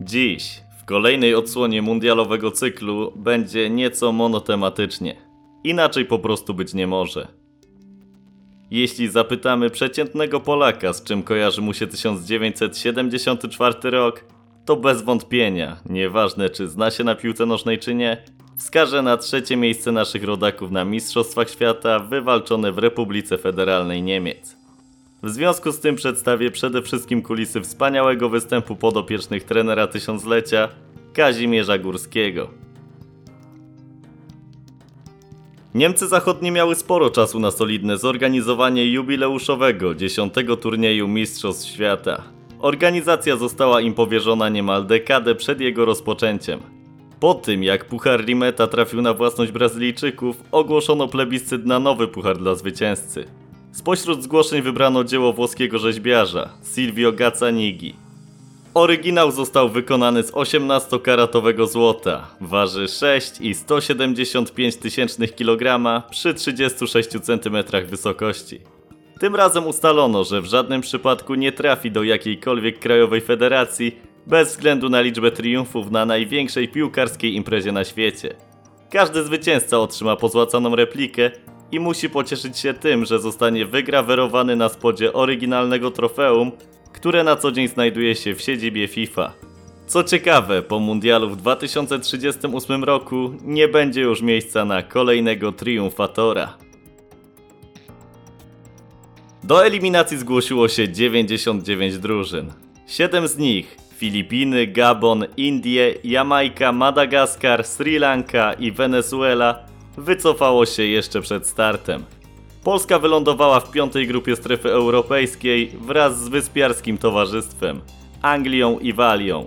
Dziś, w kolejnej odsłonie mundialowego cyklu, będzie nieco monotematycznie. Inaczej po prostu być nie może. Jeśli zapytamy przeciętnego Polaka, z czym kojarzy mu się 1974 rok, to bez wątpienia, nieważne czy zna się na piłce nożnej czy nie, wskaże na trzecie miejsce naszych rodaków na Mistrzostwach Świata wywalczone w Republice Federalnej Niemiec. W związku z tym przedstawię przede wszystkim kulisy wspaniałego występu podopiecznych trenera tysiąclecia Kazimierza Górskiego. Niemcy zachodnie miały sporo czasu na solidne zorganizowanie jubileuszowego 10 turnieju Mistrzostw Świata. Organizacja została im powierzona niemal dekadę przed jego rozpoczęciem. Po tym jak Puchar Rimeta trafił na własność Brazylijczyków, ogłoszono plebiscyt na nowy puchar dla zwycięzcy. Spośród zgłoszeń wybrano dzieło włoskiego rzeźbiarza Silvio Gazzanigi. Oryginał został wykonany z 18-karatowego złota, waży 6 i 175 tysięcznych kilograma przy 36 cm wysokości. Tym razem ustalono, że w żadnym przypadku nie trafi do jakiejkolwiek krajowej federacji bez względu na liczbę triumfów na największej piłkarskiej imprezie na świecie. Każdy zwycięzca otrzyma pozłacaną replikę i musi pocieszyć się tym, że zostanie wygrawerowany na spodzie oryginalnego trofeum, które na co dzień znajduje się w siedzibie FIFA. Co ciekawe, po mundialu w 2038 roku nie będzie już miejsca na kolejnego triumfatora. Do eliminacji zgłosiło się 99 drużyn. 7 z nich Filipiny, Gabon, Indie, Jamajka, Madagaskar, Sri Lanka i Wenezuela wycofało się jeszcze przed startem. Polska wylądowała w piątej grupie strefy europejskiej wraz z wyspiarskim towarzystwem Anglią i Walią.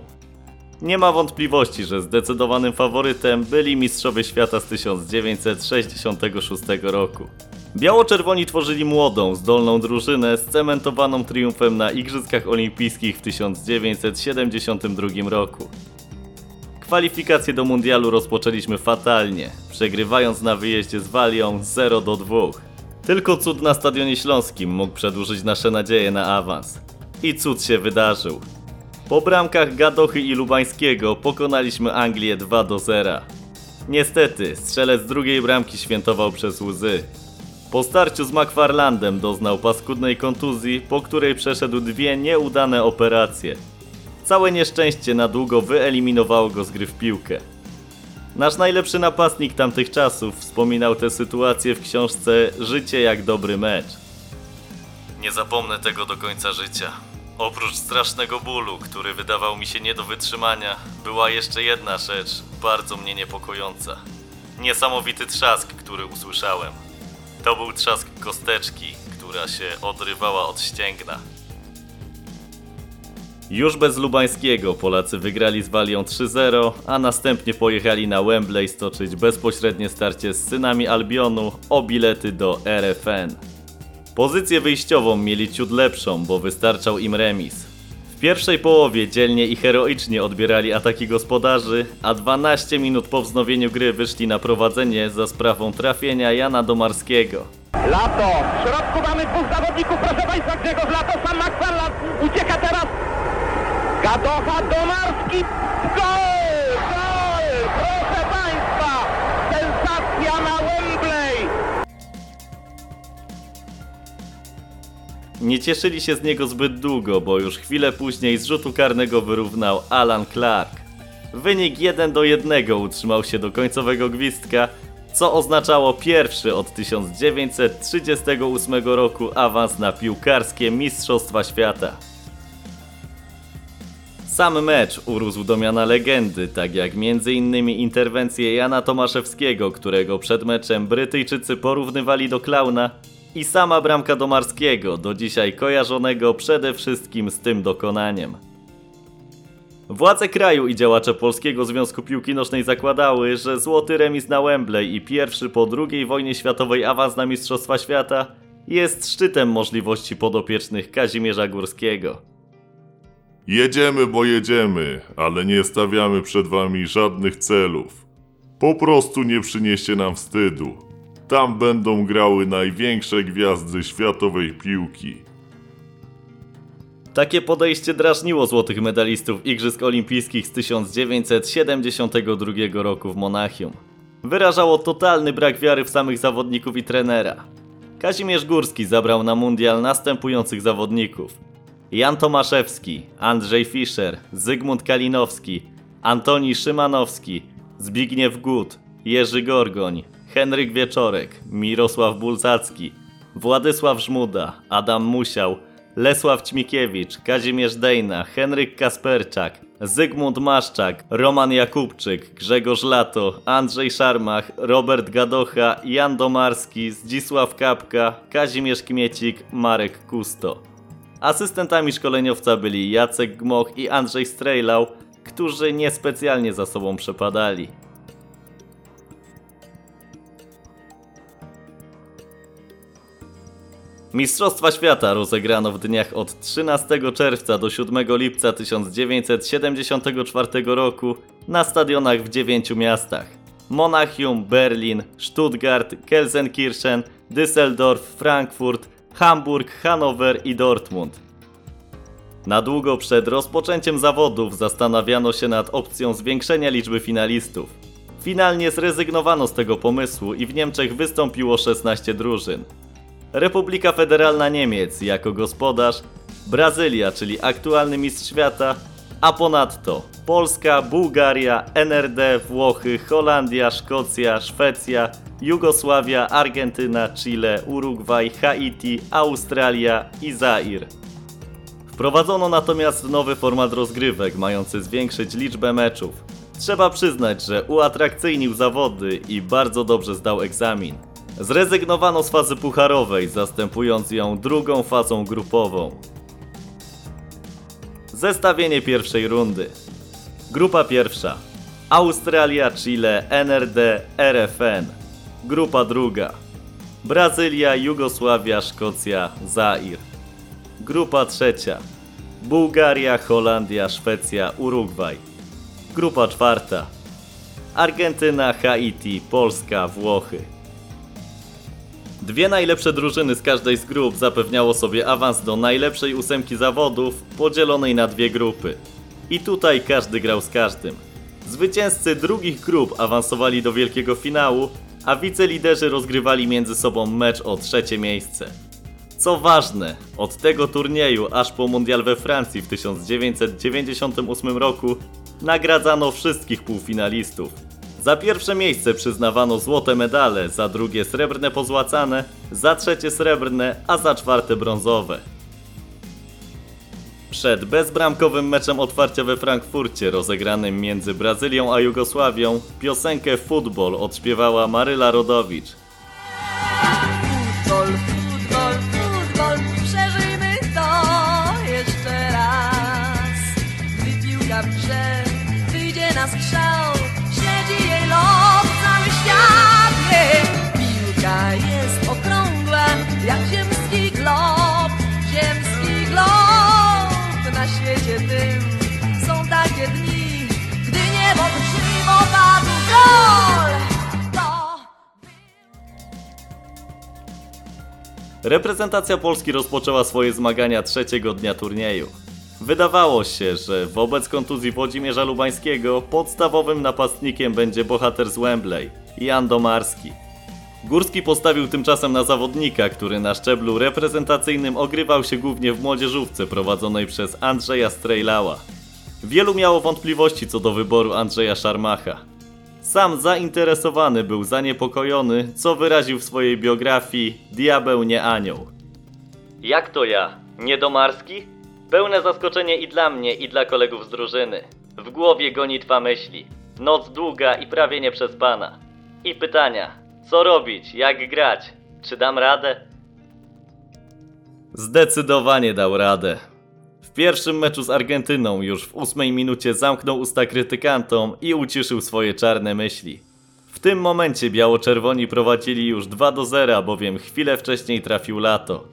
Nie ma wątpliwości, że zdecydowanym faworytem byli mistrzowie świata z 1966 roku. Biało-czerwoni tworzyli młodą, zdolną drużynę scementowaną triumfem na Igrzyskach Olimpijskich w 1972 roku. Kwalifikacje do mundialu rozpoczęliśmy fatalnie, przegrywając na wyjeździe z Walią 0 do 2. Tylko cud na Stadionie Śląskim mógł przedłużyć nasze nadzieje na awans. I cud się wydarzył. Po bramkach Gadochy i Lubańskiego pokonaliśmy Anglię 2 do 0. Niestety, strzelec drugiej bramki świętował przez łzy. Po starciu z McFarlandem doznał paskudnej kontuzji, po której przeszedł dwie nieudane operacje. Całe nieszczęście na długo wyeliminowało go z gry w piłkę. Nasz najlepszy napastnik tamtych czasów wspominał tę sytuację w książce Życie jak dobry mecz. Nie zapomnę tego do końca życia. Oprócz strasznego bólu, który wydawał mi się nie do wytrzymania, była jeszcze jedna rzecz, bardzo mnie niepokojąca. Niesamowity trzask, który usłyszałem. To był trzask kosteczki, która się odrywała od ścięgna. Już bez Lubańskiego Polacy wygrali z Walią 3-0, a następnie pojechali na Wembley stoczyć bezpośrednie starcie z synami Albionu o bilety do RFN. Pozycję wyjściową mieli ciut lepszą, bo wystarczał im remis. W pierwszej połowie dzielnie i heroicznie odbierali ataki gospodarzy, a 12 minut po wznowieniu gry wyszli na prowadzenie za sprawą trafienia Jana Domarskiego. Lato! W środku mamy dwóch zawodników, proszę Państwa, Grzegorz Lato, sam McFarland ucieka teraz. Gadocha, Domarski, gol! Gol! Proszę Państwa! Sensacja na Wembley! Nie cieszyli się z niego zbyt długo, bo już chwilę później z rzutu karnego wyrównał Alan Clark. Wynik 1 do 1 utrzymał się do końcowego gwizdka, co oznaczało pierwszy od 1938 roku awans na piłkarskie Mistrzostwa Świata. Sam mecz urósł do miana legendy, tak jak m.in. interwencje Jana Tomaszewskiego, którego przed meczem Brytyjczycy porównywali do klauna, i sama bramka Domarskiego, do dzisiaj kojarzonego przede wszystkim z tym dokonaniem. Władze kraju i działacze Polskiego Związku Piłki Nożnej zakładały, że złoty remis na Wembley i pierwszy po II wojnie światowej awans na Mistrzostwa Świata jest szczytem możliwości podopiecznych Kazimierza Górskiego. Jedziemy, bo jedziemy, ale nie stawiamy przed wami żadnych celów. Po prostu nie przynieście nam wstydu. Tam będą grały największe gwiazdy światowej piłki. Takie podejście drażniło złotych medalistów Igrzysk Olimpijskich z 1972 roku w Monachium. Wyrażało totalny brak wiary w samych zawodników i trenera. Kazimierz Górski zabrał na mundial następujących zawodników. Jan Tomaszewski, Andrzej Fischer, Zygmunt Kalinowski, Antoni Szymanowski, Zbigniew Gut, Jerzy Gorgoń, Henryk Wieczorek, Mirosław Bulzacki, Władysław Żmuda, Adam Musiał, Lesław Ćmikiewicz, Kazimierz Dejna, Henryk Kasperczak, Zygmunt Maszczak, Roman Jakubczyk, Grzegorz Lato, Andrzej Szarmach, Robert Gadocha, Jan Domarski, Zdzisław Kapka, Kazimierz Kmiecik, Marek Kusto. Asystentami szkoleniowca byli Jacek Gmoch i Andrzej Strejlał, którzy niespecjalnie za sobą przepadali. Mistrzostwa Świata rozegrano w dniach od 13 czerwca do 7 lipca 1974 roku na stadionach w dziewięciu miastach: Monachium, Berlin, Stuttgart, Gelsenkirchen, Düsseldorf, Frankfurt, Hamburg, Hannover i Dortmund. Na długo przed rozpoczęciem zawodów zastanawiano się nad opcją zwiększenia liczby finalistów. Finalnie zrezygnowano z tego pomysłu i w Niemczech wystąpiło 16 drużyn. Republika Federalna Niemiec jako gospodarz, Brazylia, czyli aktualny mistrz świata, a ponadto Polska, Bułgaria, NRD, Włochy, Holandia, Szkocja, Szwecja, Jugosławia, Argentyna, Chile, Urugwaj, Haiti, Australia i Zair. Wprowadzono natomiast nowy format rozgrywek, mający zwiększyć liczbę meczów. Trzeba przyznać, że uatrakcyjnił zawody i bardzo dobrze zdał egzamin. Zrezygnowano z fazy pucharowej, zastępując ją drugą fazą grupową. Zestawienie pierwszej rundy. Grupa pierwsza. Australia, Chile, NRD, RFN. Grupa druga. Brazylia, Jugosławia, Szkocja, Zair. Grupa trzecia. Bułgaria, Holandia, Szwecja, Urugwaj. Grupa czwarta. Argentyna, Haiti, Polska, Włochy. Dwie najlepsze drużyny z każdej z grup zapewniało sobie awans do najlepszej ósemki zawodów, podzielonej na dwie grupy. I tutaj każdy grał z każdym. Zwycięzcy drugich grup awansowali do wielkiego finału, a wiceliderzy rozgrywali między sobą mecz o trzecie miejsce. Co ważne, od tego turnieju aż po mundial we Francji w 1998 roku nagradzano wszystkich półfinalistów. Za pierwsze miejsce przyznawano złote medale, za drugie srebrne pozłacane, za trzecie srebrne, a za czwarte brązowe. Przed bezbramkowym meczem otwarcia we Frankfurcie, rozegranym między Brazylią a Jugosławią, piosenkę Futbol odśpiewała Maryla Rodowicz. Reprezentacja Polski rozpoczęła swoje zmagania trzeciego dnia turnieju. Wydawało się, że wobec kontuzji Włodzimierza Lubańskiego podstawowym napastnikiem będzie bohater z Wembley, Jan Domarski. Górski postawił tymczasem na zawodnika, który na szczeblu reprezentacyjnym ogrywał się głównie w młodzieżówce prowadzonej przez Andrzeja Strejlała. Wielu miało wątpliwości co do wyboru Andrzeja Szarmacha. Sam zainteresowany był zaniepokojony, co wyraził w swojej biografii Diabeł nie anioł. Jak to ja? Niedomarski? Pełne zaskoczenie i dla mnie, i dla kolegów z drużyny. W głowie gonitwa myśli. Noc długa i prawie nieprzespana. I pytania. Co robić? Jak grać? Czy dam radę? Zdecydowanie dał radę. Pierwszym meczu z Argentyną już w ósmej minucie zamknął usta krytykantom i uciszył swoje czarne myśli. W tym momencie biało-czerwoni prowadzili już 2 do 0, bowiem chwilę wcześniej trafił Lato.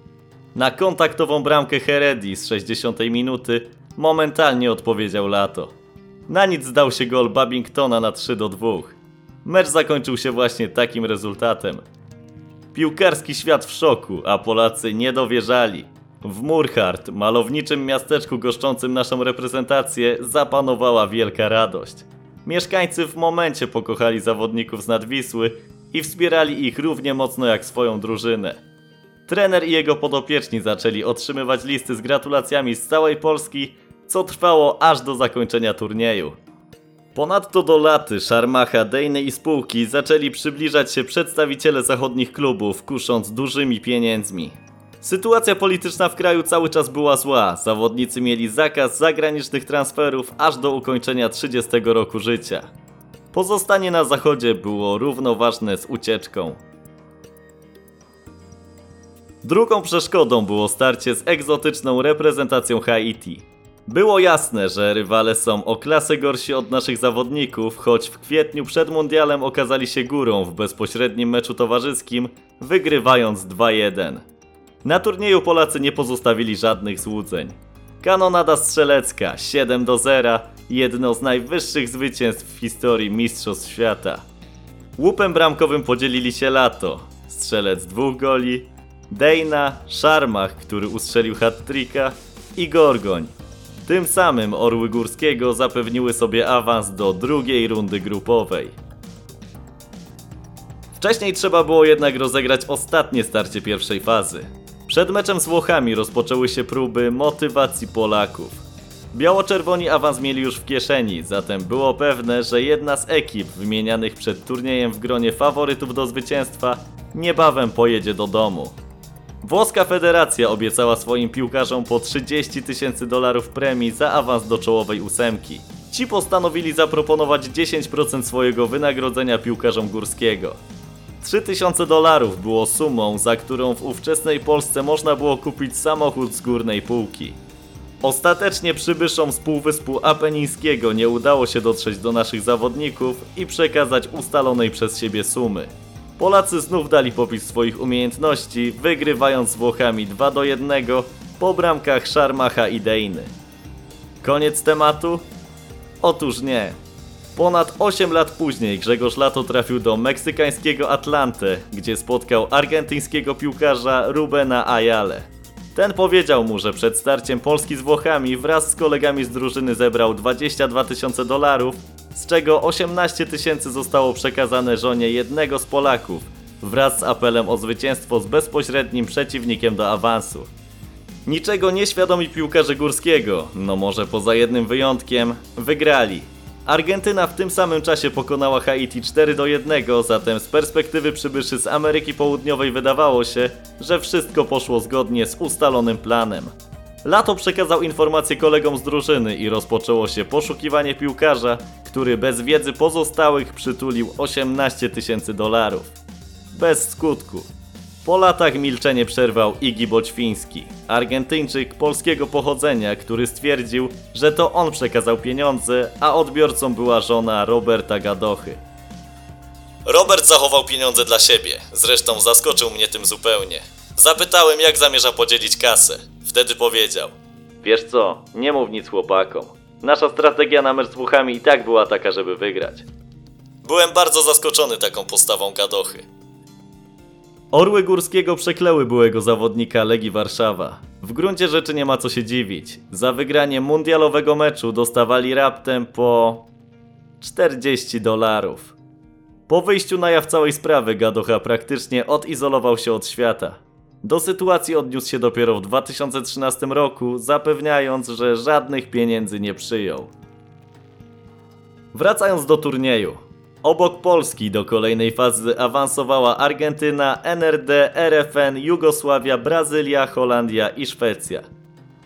Na kontaktową bramkę Heredi z 60 minuty momentalnie odpowiedział Lato. Na nic zdał się gol Babingtona na 3 do 2. Mecz zakończył się właśnie takim rezultatem. Piłkarski świat w szoku, a Polacy nie dowierzali. W Murhart, malowniczym miasteczku goszczącym naszą reprezentację, zapanowała wielka radość. Mieszkańcy w momencie pokochali zawodników z Nadwisły i wspierali ich równie mocno jak swoją drużynę. Trener i jego podopieczni zaczęli otrzymywać listy z gratulacjami z całej Polski, co trwało aż do zakończenia turnieju. Ponadto do laty Szarmacha, Dejny i spółki zaczęli przybliżać się przedstawiciele zachodnich klubów, kusząc dużymi pieniędzmi. Sytuacja polityczna w kraju cały czas była zła, zawodnicy mieli zakaz zagranicznych transferów aż do ukończenia 30 roku życia. Pozostanie na zachodzie było równoważne z ucieczką. Drugą przeszkodą było starcie z egzotyczną reprezentacją Haiti. Było jasne, że rywale są o klasę gorsi od naszych zawodników, choć w kwietniu przed mundialem okazali się górą w bezpośrednim meczu towarzyskim, wygrywając 2-1. Na turnieju Polacy nie pozostawili żadnych złudzeń. Kanonada strzelecka 7 do 0, jedno z najwyższych zwycięstw w historii Mistrzostw Świata. Łupem bramkowym podzielili się Lato, strzelec dwóch goli, Dejna, Szarmach, który ustrzelił hat-tricka i Gorgoń. Tym samym Orły Górskiego zapewniły sobie awans do drugiej rundy grupowej. Wcześniej trzeba było jednak rozegrać ostatnie starcie pierwszej fazy. Przed meczem z Włochami rozpoczęły się próby motywacji Polaków. Biało-czerwoni awans mieli już w kieszeni, zatem było pewne, że jedna z ekip wymienianych przed turniejem w gronie faworytów do zwycięstwa niebawem pojedzie do domu. Włoska federacja obiecała swoim piłkarzom po 30 tysięcy dolarów premii za awans do czołowej ósemki. Ci postanowili zaproponować 10% swojego wynagrodzenia piłkarzom Górskiego. 3000 dolarów było sumą, za którą w ówczesnej Polsce można było kupić samochód z górnej półki. Ostatecznie przybyszom z Półwyspu Apenińskiego nie udało się dotrzeć do naszych zawodników i przekazać ustalonej przez siebie sumy. Polacy znów dali popis swoich umiejętności, wygrywając z Włochami 2 do 1 po bramkach Szarmacha i Dejny. Koniec tematu? Otóż nie. Ponad 8 lat później Grzegorz Lato trafił do meksykańskiego Atlante, gdzie spotkał argentyńskiego piłkarza Rubena Ayale. Ten powiedział mu, że przed starciem Polski z Włochami wraz z kolegami z drużyny zebrał 22 tysiące dolarów, z czego 18 tysięcy zostało przekazane żonie jednego z Polaków, wraz z apelem o zwycięstwo z bezpośrednim przeciwnikiem do awansu. Niczego nieświadomi piłkarze Górskiego, no może poza jednym wyjątkiem, wygrali. Argentyna w tym samym czasie pokonała Haiti 4 do 1, zatem z perspektywy przybyszy z Ameryki Południowej wydawało się, że wszystko poszło zgodnie z ustalonym planem. Lato przekazał informacje kolegom z drużyny i rozpoczęło się poszukiwanie piłkarza, który bez wiedzy pozostałych przytulił 18 tysięcy dolarów. Bez skutku. Po latach milczenie przerwał Igi Boćwiński, Argentyńczyk polskiego pochodzenia, który stwierdził, że to on przekazał pieniądze, a odbiorcą była żona Roberta Gadochy. Robert zachował pieniądze dla siebie, zresztą zaskoczył mnie tym zupełnie. Zapytałem, jak zamierza podzielić kasę. Wtedy powiedział: Wiesz co, nie mów nic chłopakom. Nasza strategia na mecz z Włochami i tak była taka, żeby wygrać. Byłem bardzo zaskoczony taką postawą Gadochy. Orły Górskiego przekleły byłego zawodnika Legii Warszawa. W gruncie rzeczy nie ma co się dziwić. Za wygranie mundialowego meczu dostawali raptem po 40 dolarów. Po wyjściu na jaw całej sprawy Gadocha praktycznie odizolował się od świata. Do sytuacji odniósł się dopiero w 2013 roku, zapewniając, że żadnych pieniędzy nie przyjął. Wracając do turnieju. Obok Polski do kolejnej fazy awansowała Argentyna, NRD, RFN, Jugosławia, Brazylia, Holandia i Szwecja.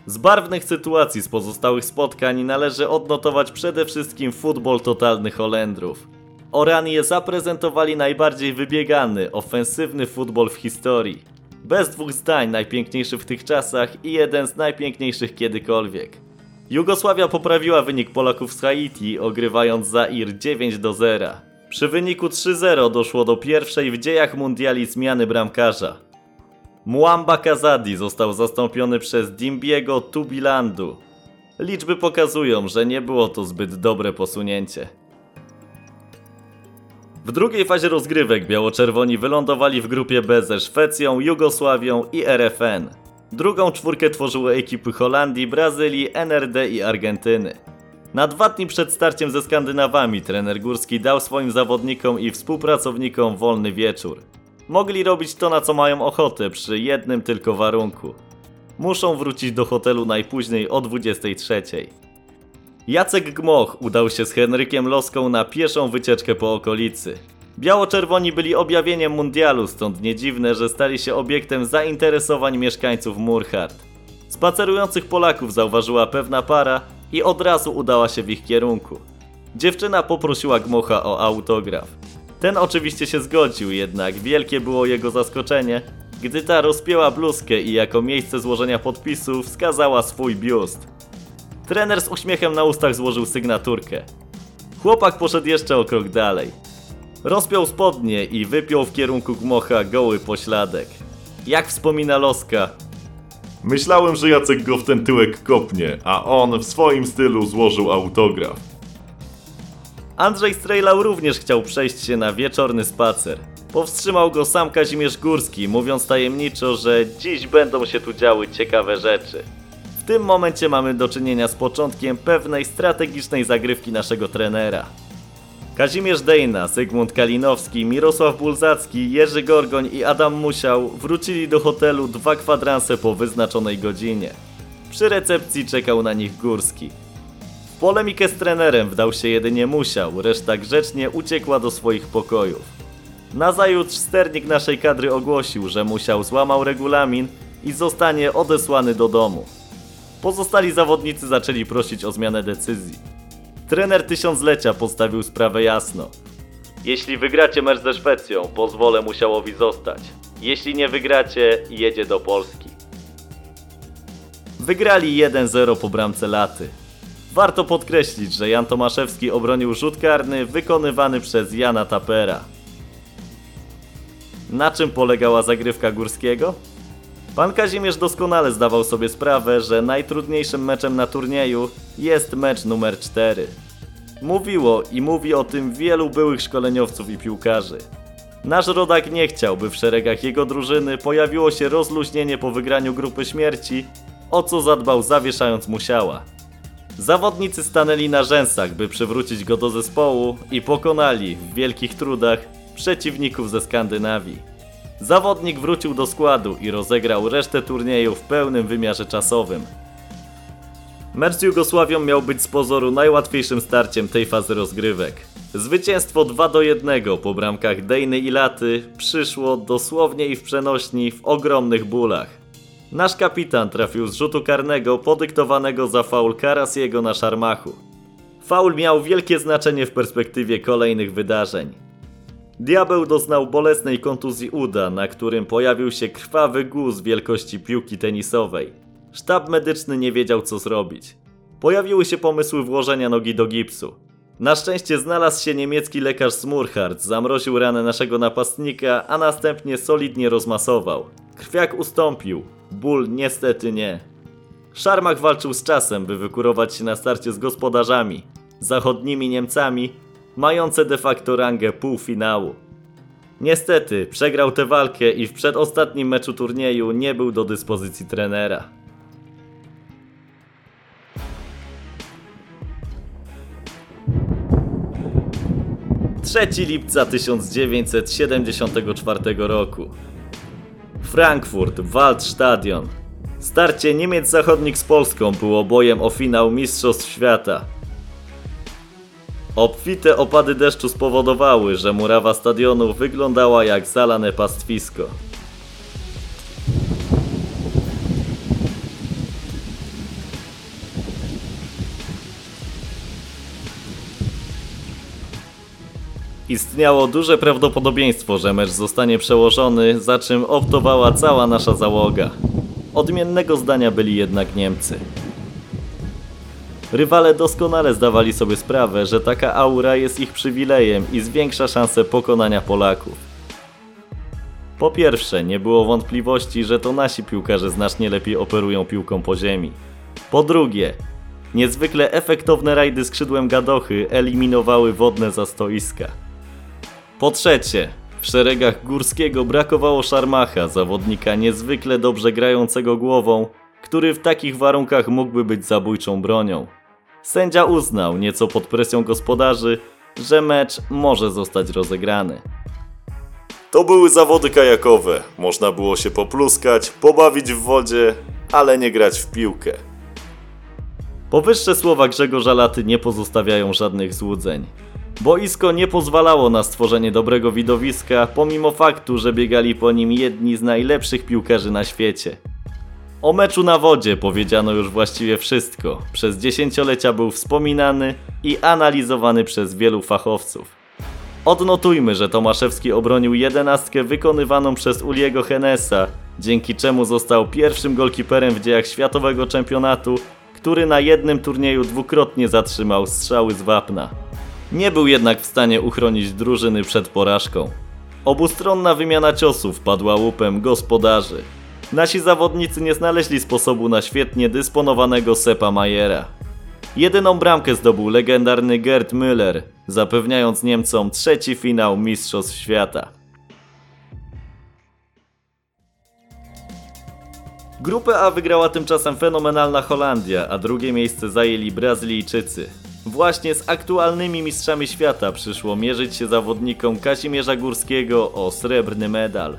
Z barwnych sytuacji z pozostałych spotkań należy odnotować przede wszystkim futbol totalny Holendrów. Oranie zaprezentowali najbardziej wybiegany, ofensywny futbol w historii. Bez dwóch zdań najpiękniejszy w tych czasach i jeden z najpiękniejszych kiedykolwiek. Jugosławia poprawiła wynik Polaków z Haiti, ogrywając Zair 9 do 0. Przy wyniku 3-0 doszło do pierwszej w dziejach mundiali zmiany bramkarza. Muamba Kazadi został zastąpiony przez Dimbiego Tubilandu. Liczby pokazują, że nie było to zbyt dobre posunięcie. W drugiej fazie rozgrywek biało-czerwoni wylądowali w grupie B ze Szwecją, Jugosławią i RFN. Drugą czwórkę tworzyły ekipy Holandii, Brazylii, NRD i Argentyny. Na dwa dni przed starciem ze Skandynawami trener Górski dał swoim zawodnikom i współpracownikom wolny wieczór. Mogli robić to na co mają ochotę przy jednym tylko warunku. Muszą wrócić do hotelu najpóźniej o 23. Jacek Gmoch udał się z Henrykiem Loską na pieszą wycieczkę po okolicy. Biało-czerwoni byli objawieniem mundialu, stąd nie dziwne, że stali się obiektem zainteresowań mieszkańców Murhart. Spacerujących Polaków zauważyła pewna para i od razu udała się w ich kierunku. Dziewczyna poprosiła Gmocha o autograf. Ten oczywiście się zgodził, jednak wielkie było jego zaskoczenie, gdy ta rozpięła bluzkę i jako miejsce złożenia podpisu wskazała swój biust. Trener z uśmiechem na ustach złożył sygnaturkę. Chłopak poszedł jeszcze o krok dalej. Rozpiął spodnie i wypiął w kierunku Gmocha goły pośladek. Jak wspomina Loska, Myślałem, że Jacek go w ten tyłek kopnie, a on w swoim stylu złożył autograf. Andrzej Strejlał również chciał przejść się na wieczorny spacer. Powstrzymał go sam Kazimierz Górski, mówiąc tajemniczo, że dziś będą się tu działy ciekawe rzeczy. W tym momencie mamy do czynienia z początkiem pewnej strategicznej zagrywki naszego trenera. Kazimierz Dejna, Zygmunt Kalinowski, Mirosław Bulzacki, Jerzy Gorgoń i Adam Musiał wrócili do hotelu dwa kwadranse po wyznaczonej godzinie. Przy recepcji czekał na nich Górski. W polemikę z trenerem wdał się jedynie Musiał, reszta grzecznie uciekła do swoich pokojów. Nazajutrz sternik naszej kadry ogłosił, że Musiał złamał regulamin i zostanie odesłany do domu. Pozostali zawodnicy zaczęli prosić o zmianę decyzji. Trener tysiąclecia postawił sprawę jasno. Jeśli wygracie mecz ze Szwecją, pozwolę Musiałowi zostać. Jeśli nie wygracie, jedzie do Polski. Wygrali 1-0 po bramce Laty. Warto podkreślić, że Jan Tomaszewski obronił rzut karny wykonywany przez Jana Tapera. Na czym polegała zagrywka Górskiego? Pan Kazimierz doskonale zdawał sobie sprawę, że najtrudniejszym meczem na turnieju jest mecz numer 4. Mówiło i mówi o tym wielu byłych szkoleniowców i piłkarzy. Nasz rodak nie chciał, by w szeregach jego drużyny pojawiło się rozluźnienie po wygraniu grupy śmierci, o co zadbał zawieszając musiała. Zawodnicy stanęli na rzęsach, by przywrócić go do zespołu i pokonali w wielkich trudach przeciwników ze Skandynawii. Zawodnik wrócił do składu i rozegrał resztę turnieju w pełnym wymiarze czasowym. Mecz z Jugosławią miał być z pozoru najłatwiejszym starciem tej fazy rozgrywek. Zwycięstwo 2 do 1 po bramkach Dejny i Laty przyszło dosłownie i w przenośni w ogromnych bólach. Nasz kapitan trafił z rzutu karnego podyktowanego za faul Karasiego na Szarmachu. Faul miał wielkie znaczenie w perspektywie kolejnych wydarzeń. Diabeł doznał bolesnej kontuzji uda, na którym pojawił się krwawy guz wielkości piłki tenisowej. Sztab medyczny nie wiedział co zrobić. Pojawiły się pomysły włożenia nogi do gipsu. Na szczęście znalazł się niemiecki lekarz z Murhart, zamroził ranę naszego napastnika, a następnie solidnie rozmasował. Krwiak ustąpił, ból niestety nie. Szarmach walczył z czasem, by wykurować się na starcie z gospodarzami, zachodnimi Niemcami, mające de facto rangę półfinału. Niestety, przegrał tę walkę i w przedostatnim meczu turnieju nie był do dyspozycji trenera. Trzeci lipca 1974 roku. Frankfurt, Waldstadion. Starcie Niemiec Zachodnik z Polską było bojem o finał Mistrzostw Świata. Obfite opady deszczu spowodowały, że murawa stadionu wyglądała jak zalane pastwisko. Istniało duże prawdopodobieństwo, że mecz zostanie przełożony, za czym optowała cała nasza załoga. Odmiennego zdania byli jednak Niemcy. Rywale doskonale zdawali sobie sprawę, że taka aura jest ich przywilejem i zwiększa szanse pokonania Polaków. Po pierwsze, nie było wątpliwości, że to nasi piłkarze znacznie lepiej operują piłką po ziemi. Po drugie, niezwykle efektowne rajdy skrzydłem gadochy eliminowały wodne zastoiska. Po trzecie, W szeregach Górskiego brakowało Szarmacha, zawodnika niezwykle dobrze grającego głową, który w takich warunkach mógłby być zabójczą bronią. Sędzia uznał, nieco pod presją gospodarzy, że mecz może zostać rozegrany. To były zawody kajakowe. Można było się popluskać, pobawić w wodzie, ale nie grać w piłkę. Powyższe słowa Grzegorza Laty nie pozostawiają żadnych złudzeń. Boisko nie pozwalało na stworzenie dobrego widowiska, pomimo faktu, że biegali po nim jedni z najlepszych piłkarzy na świecie. O meczu na wodzie powiedziano już właściwie wszystko. Przez dziesięciolecia był wspominany i analizowany przez wielu fachowców. Odnotujmy, że Tomaszewski obronił jedenastkę wykonywaną przez Uliego Henesa, dzięki czemu został pierwszym golkiperem w dziejach światowego czempionatu, który na jednym turnieju dwukrotnie zatrzymał strzały z wapna. Nie był jednak w stanie uchronić drużyny przed porażką. Obustronna wymiana ciosów padła łupem gospodarzy. Nasi zawodnicy nie znaleźli sposobu na świetnie dysponowanego Sepa Majera. Jedyną bramkę zdobył legendarny Gerd Müller, zapewniając Niemcom trzeci finał Mistrzostw Świata. Grupę A wygrała tymczasem fenomenalna Holandia, a drugie miejsce zajęli Brazylijczycy. Właśnie z aktualnymi mistrzami świata przyszło mierzyć się zawodnikom Kazimierza Górskiego o srebrny medal.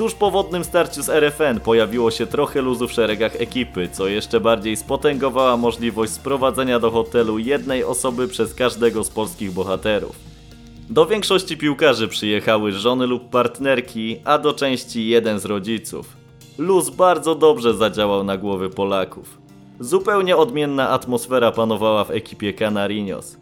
Tuż po wodnym starciu z RFN pojawiło się trochę luzu w szeregach ekipy, co jeszcze bardziej spotęgowała możliwość sprowadzenia do hotelu jednej osoby przez każdego z polskich bohaterów. Do większości piłkarzy przyjechały żony lub partnerki, a do części jeden z rodziców. Luz bardzo dobrze zadziałał na głowy Polaków. Zupełnie odmienna atmosfera panowała w ekipie Canarinos.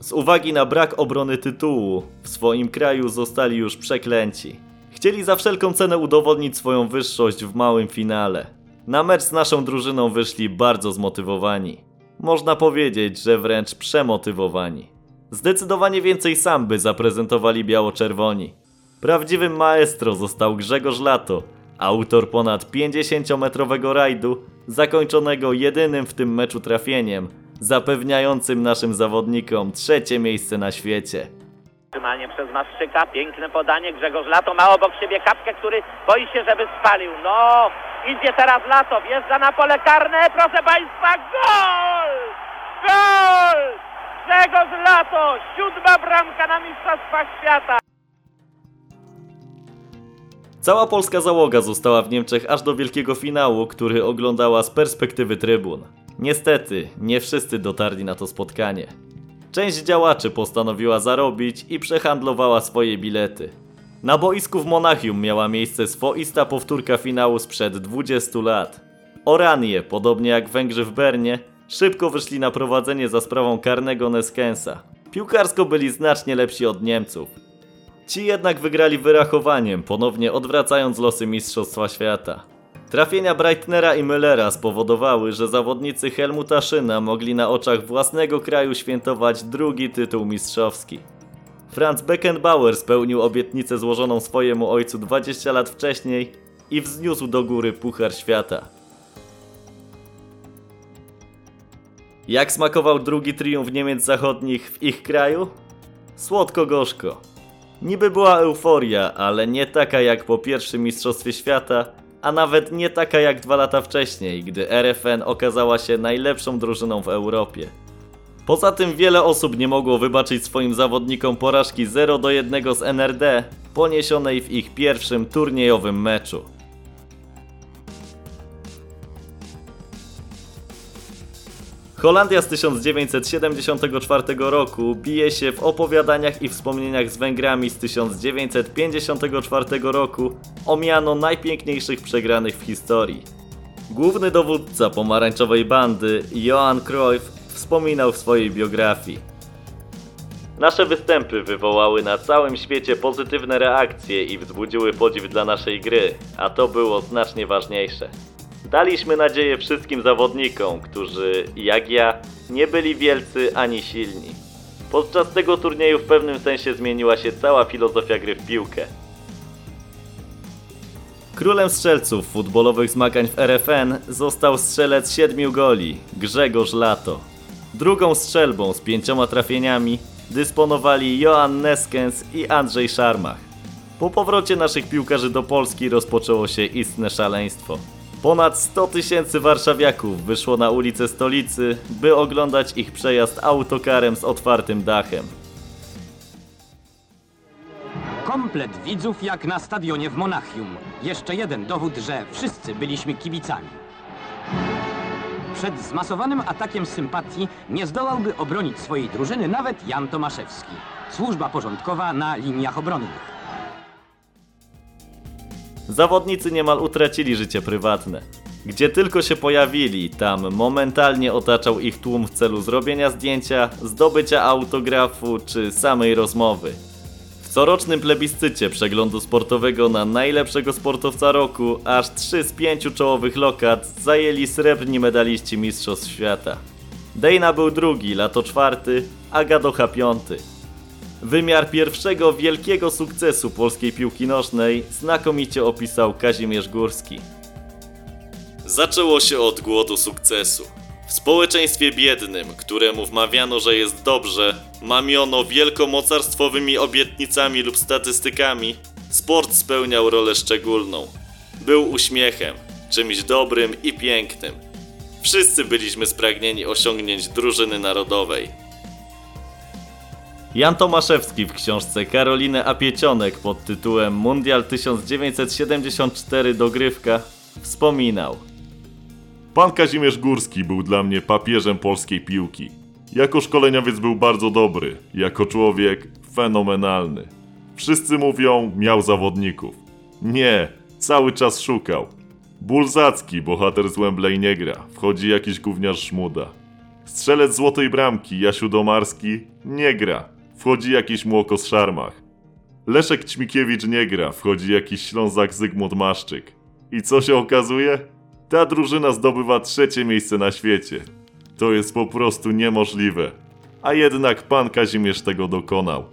Z uwagi na brak obrony tytułu, w swoim kraju zostali już przeklęci. Chcieli za wszelką cenę udowodnić swoją wyższość w małym finale. Na mecz z naszą drużyną wyszli bardzo zmotywowani. Można powiedzieć, że wręcz przemotywowani. Zdecydowanie więcej samby zaprezentowali biało-czerwoni. Prawdziwym maestro został Grzegorz Lato, autor ponad 50-metrowego rajdu, zakończonego jedynym w tym meczu trafieniem, zapewniającym naszym zawodnikom trzecie miejsce na świecie. Trzymanie przez Maszczyka, piękne podanie, Grzegorz Lato ma obok siebie kapkę, który boi się, żeby spalił. No, idzie teraz Lato, wjeżdża na pole karne, proszę Państwa, gol! Gol! Grzegorz Lato, siódma bramka na Mistrzostwach Świata. Cała polska załoga została w Niemczech aż do wielkiego finału, który oglądała z perspektywy trybun. Niestety, nie wszyscy dotarli na to spotkanie. Część działaczy postanowiła zarobić i przehandlowała swoje bilety. Na boisku w Monachium miała miejsce swoista powtórka finału sprzed 20 lat. Oranie, podobnie jak Węgrzy w Bernie, szybko wyszli na prowadzenie za sprawą karnego Neskensa. Piłkarsko byli znacznie lepsi od Niemców. Ci jednak wygrali wyrachowaniem, ponownie odwracając losy Mistrzostwa Świata. Trafienia Breitnera i Müllera spowodowały, że zawodnicy Helmuta Szyna mogli na oczach własnego kraju świętować drugi tytuł mistrzowski. Franz Beckenbauer spełnił obietnicę złożoną swojemu ojcu 20 lat wcześniej i wzniósł do góry Puchar Świata. Jak smakował drugi triumf Niemiec Zachodnich w ich kraju? Słodko-gorzko. Niby była euforia, ale nie taka jak po pierwszym Mistrzostwie Świata, a nawet nie taka jak dwa lata wcześniej, gdy RFN okazała się najlepszą drużyną w Europie. Poza tym wiele osób nie mogło wybaczyć swoim zawodnikom porażki 0 do 1 z NRD, poniesionej w ich pierwszym turniejowym meczu. Holandia z 1974 roku bije się w opowiadaniach i wspomnieniach z Węgrami z 1954 roku o miano najpiękniejszych przegranych w historii. Główny dowódca pomarańczowej bandy, Johan Cruyff, wspominał w swojej biografii. Nasze występy wywołały na całym świecie pozytywne reakcje i wzbudziły podziw dla naszej gry, a to było znacznie ważniejsze. Daliśmy nadzieję wszystkim zawodnikom, którzy, jak ja, nie byli wielcy ani silni. Podczas tego turnieju w pewnym sensie zmieniła się cała filozofia gry w piłkę. Królem strzelców futbolowych zmagań w RFN został strzelec siedmiu goli, Grzegorz Lato. Drugą strzelbą z pięcioma trafieniami dysponowali Johan Neskens i Andrzej Szarmach. Po powrocie naszych piłkarzy do Polski rozpoczęło się istne szaleństwo. Ponad 100 tysięcy warszawiaków wyszło na ulice stolicy, by oglądać ich przejazd autokarem z otwartym dachem. Komplet widzów jak na stadionie w Monachium. Jeszcze jeden dowód, że wszyscy byliśmy kibicami. Przed zmasowanym atakiem sympatii nie zdołałby obronić swojej drużyny nawet Jan Tomaszewski. Służba porządkowa na liniach obronnych. Zawodnicy niemal utracili życie prywatne. Gdzie tylko się pojawili, tam momentalnie otaczał ich tłum w celu zrobienia zdjęcia, zdobycia autografu czy samej rozmowy. W corocznym plebiscycie przeglądu sportowego na najlepszego sportowca roku aż 3 z 5 czołowych lokat zajęli srebrni medaliści Mistrzostw Świata. Dejna był drugi, Lato czwarty, a Gadocha piąty. Wymiar pierwszego wielkiego sukcesu polskiej piłki nożnej znakomicie opisał Kazimierz Górski. Zaczęło się od głodu sukcesu. W społeczeństwie biednym, któremu wmawiano, że jest dobrze, mamiono wielkomocarstwowymi obietnicami lub statystykami, sport spełniał rolę szczególną. Był uśmiechem, czymś dobrym i pięknym. Wszyscy byliśmy spragnieni osiągnięć drużyny narodowej. Jan Tomaszewski w książce Karoliny Apiecionek pod tytułem Mundial 1974 dogrywka wspominał Pan Kazimierz Górski był dla mnie papieżem polskiej piłki. Jako szkoleniowiec był bardzo dobry, jako człowiek fenomenalny. Wszyscy mówią, miał zawodników. Nie, cały czas szukał. Bulzacki, bohater z Wembley nie gra, wchodzi jakiś gówniarz szmuda. Strzelec złotej bramki, Jasiu Domarski, nie gra, wchodzi jakiś młokos szarmach. Leszek Ćmikiewicz nie gra, wchodzi jakiś Ślązak Zygmunt Maszczyk. I co się okazuje? Ta drużyna zdobywa trzecie miejsce na świecie. To jest po prostu niemożliwe. A jednak pan Kazimierz tego dokonał.